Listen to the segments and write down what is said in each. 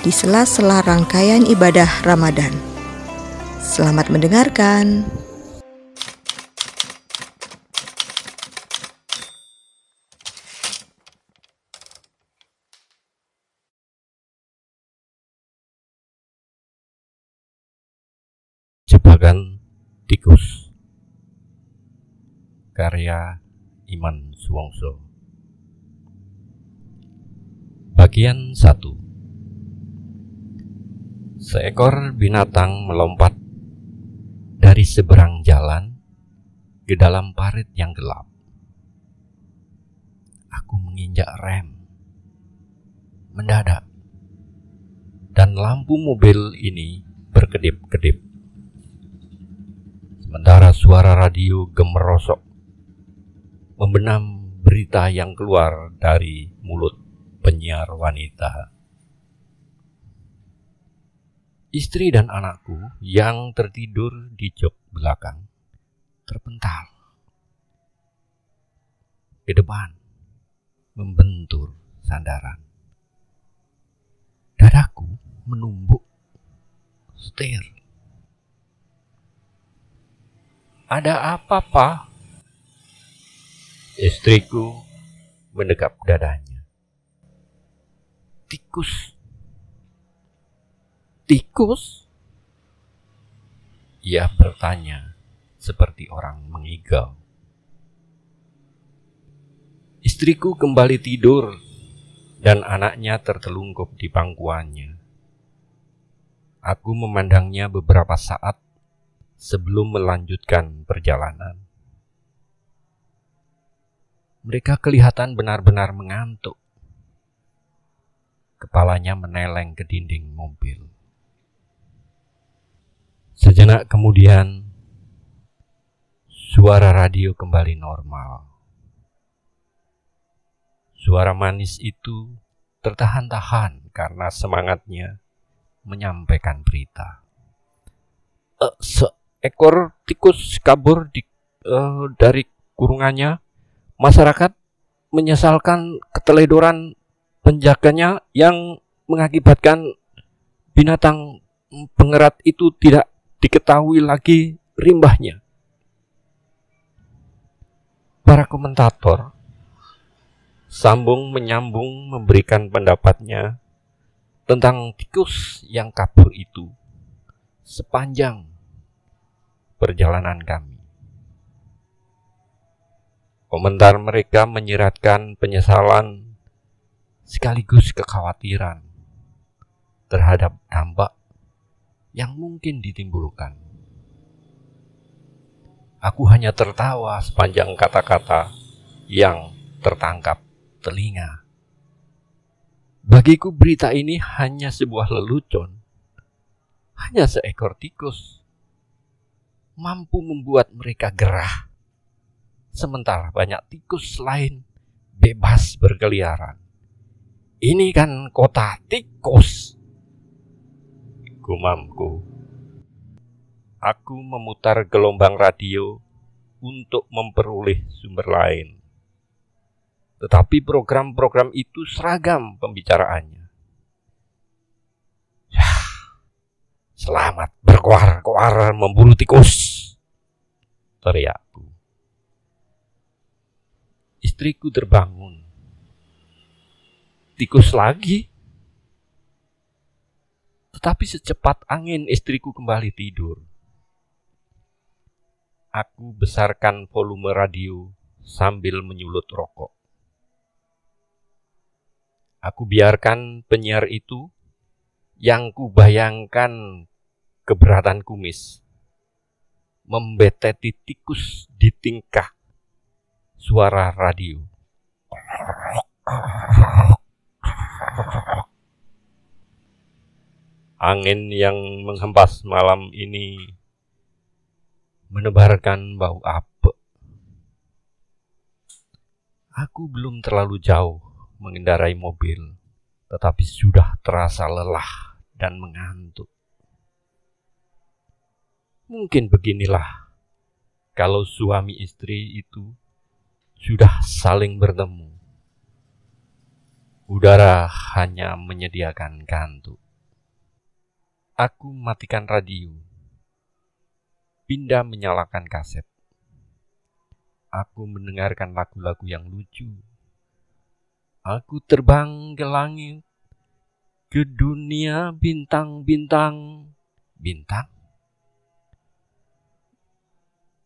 di sela-sela rangkaian ibadah Ramadan. Selamat mendengarkan. Jebakan Tikus Karya Iman Suwongso Bagian 1 Seekor binatang melompat dari seberang jalan ke dalam parit yang gelap. Aku menginjak rem. Mendadak. Dan lampu mobil ini berkedip-kedip. Sementara suara radio gemerosok membenam berita yang keluar dari mulut penyiar wanita. Istri dan anakku yang tertidur di jok belakang terpental ke depan membentur sandaran. Dadaku menumbuk setir. Ada apa, Pak? Istriku mendekap dadanya. Tikus tikus? Ia bertanya seperti orang mengigau. Istriku kembali tidur dan anaknya tertelungkup di pangkuannya. Aku memandangnya beberapa saat sebelum melanjutkan perjalanan. Mereka kelihatan benar-benar mengantuk. Kepalanya meneleng ke dinding mobil. Sejenak kemudian, suara radio kembali normal. Suara manis itu tertahan-tahan karena semangatnya menyampaikan berita. Uh, seekor tikus kabur di, uh, dari kurungannya. Masyarakat menyesalkan keteledoran penjaganya yang mengakibatkan binatang pengerat itu tidak diketahui lagi rimbahnya. Para komentator sambung menyambung memberikan pendapatnya tentang tikus yang kabur itu sepanjang perjalanan kami. Komentar mereka menyiratkan penyesalan sekaligus kekhawatiran terhadap dampak yang mungkin ditimbulkan. Aku hanya tertawa sepanjang kata-kata yang tertangkap telinga. Bagiku berita ini hanya sebuah lelucon, hanya seekor tikus, mampu membuat mereka gerah. Sementara banyak tikus lain bebas berkeliaran. Ini kan kota tikus gumamku. Aku memutar gelombang radio untuk memperoleh sumber lain. Tetapi program-program itu seragam pembicaraannya. Ya, selamat berkoar-koar memburu tikus, teriakku. Istriku terbangun. Tikus lagi? Tetapi secepat angin istriku kembali tidur. Aku besarkan volume radio sambil menyulut rokok. Aku biarkan penyiar itu yang kubayangkan keberatan kumis membeteti tikus di tingkah suara radio. Angin yang menghempas malam ini menebarkan bau apek. Aku belum terlalu jauh mengendarai mobil, tetapi sudah terasa lelah dan mengantuk. Mungkin beginilah kalau suami istri itu sudah saling bertemu. Udara hanya menyediakan kantuk. Aku matikan radio. Pindah menyalakan kaset. Aku mendengarkan lagu-lagu yang lucu. Aku terbang ke langit, ke dunia bintang-bintang. Bintang?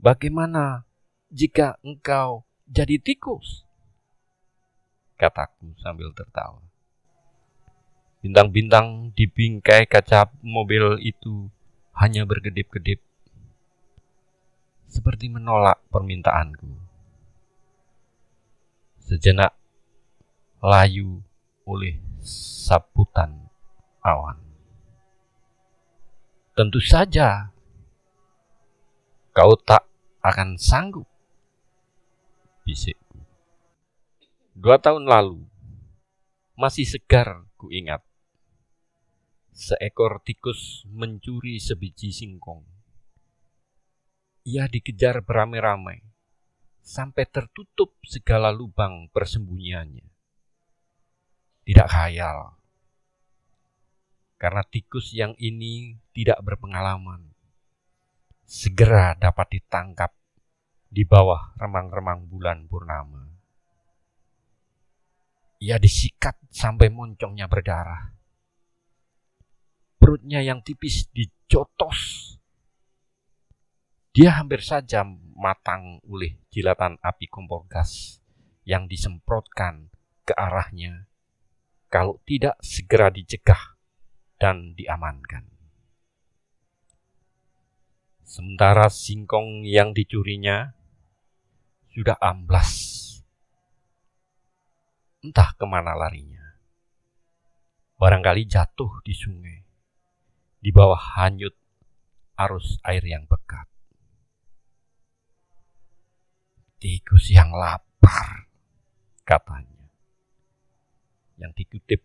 Bagaimana jika engkau jadi tikus? Kataku sambil tertawa. Bintang-bintang di bingkai kaca mobil itu hanya berkedip-kedip, seperti menolak permintaanku. Sejenak layu oleh saputan awan. Tentu saja kau tak akan sanggup, bisikku. Dua tahun lalu, masih segar ku ingat seekor tikus mencuri sebiji singkong. Ia dikejar beramai-ramai sampai tertutup segala lubang persembunyiannya. Tidak khayal, karena tikus yang ini tidak berpengalaman. Segera dapat ditangkap di bawah remang-remang bulan purnama. Ia disikat sampai moncongnya berdarah perutnya yang tipis dijotos. Dia hampir saja matang oleh jilatan api kompor gas yang disemprotkan ke arahnya kalau tidak segera dicegah dan diamankan. Sementara singkong yang dicurinya sudah amblas. Entah ke mana larinya. Barangkali jatuh di sungai di bawah hanyut arus air yang pekat. Tikus yang lapar, katanya. Yang dikutip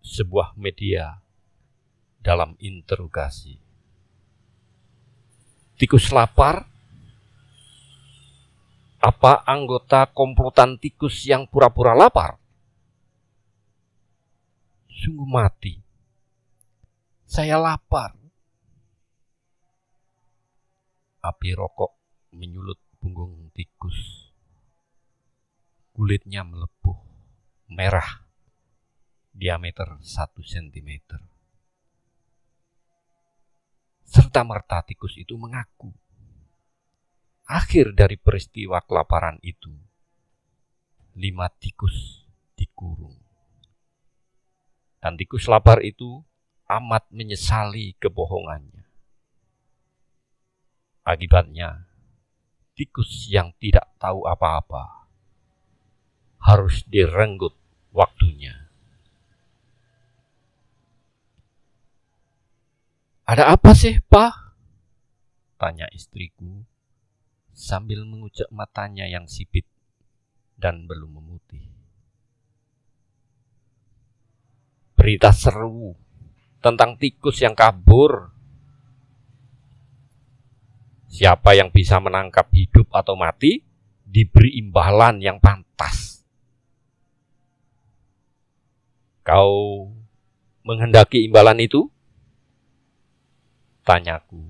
sebuah media dalam interogasi. Tikus lapar? Apa anggota komplotan tikus yang pura-pura lapar? Sungguh mati saya lapar. Api rokok menyulut punggung tikus. Kulitnya melepuh, merah, diameter satu sentimeter. Serta merta tikus itu mengaku. Akhir dari peristiwa kelaparan itu, lima tikus dikurung. Dan tikus lapar itu amat menyesali kebohongannya. Akibatnya, tikus yang tidak tahu apa-apa harus direnggut waktunya. Ada apa sih, Pak? Tanya istriku sambil mengucap matanya yang sipit dan belum memutih. Berita seru tentang tikus yang kabur. Siapa yang bisa menangkap hidup atau mati diberi imbalan yang pantas. Kau menghendaki imbalan itu? Tanyaku,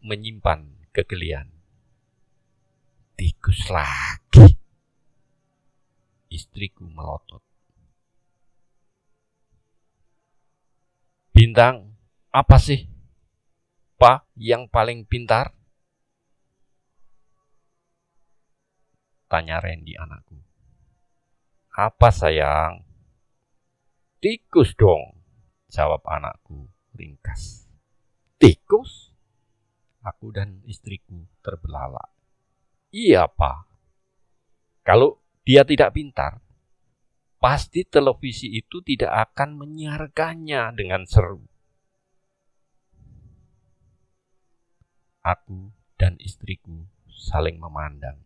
menyimpan kegelian. Tikus lagi. Istriku melotot. Bintang, apa sih? Pak yang paling pintar? Tanya Randy anakku. Apa sayang? Tikus dong, jawab anakku ringkas. Tikus? Aku dan istriku terbelalak. Iya, Pak. Kalau dia tidak pintar, pasti televisi itu tidak akan menyiarkannya dengan seru. Aku dan istriku saling memandang.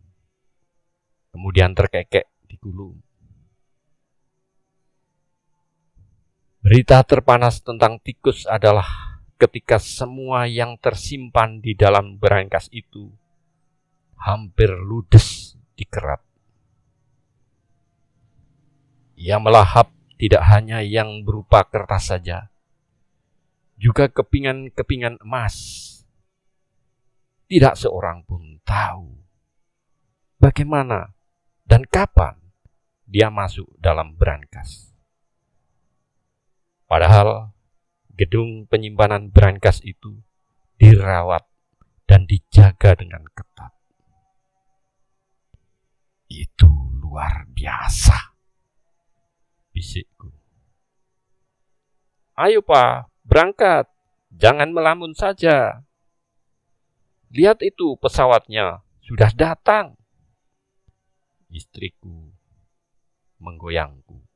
Kemudian terkekek di gulung. Berita terpanas tentang tikus adalah ketika semua yang tersimpan di dalam berangkas itu hampir ludes dikerat. Ia melahap tidak hanya yang berupa kertas saja, juga kepingan-kepingan emas. Tidak seorang pun tahu bagaimana dan kapan dia masuk dalam berangkas. Padahal gedung penyimpanan berangkas itu dirawat dan dijaga dengan ketat. Itu luar biasa, bisikku. Ayo pak, berangkat. Jangan melamun saja. Lihat itu pesawatnya, sudah datang. Istriku menggoyangku.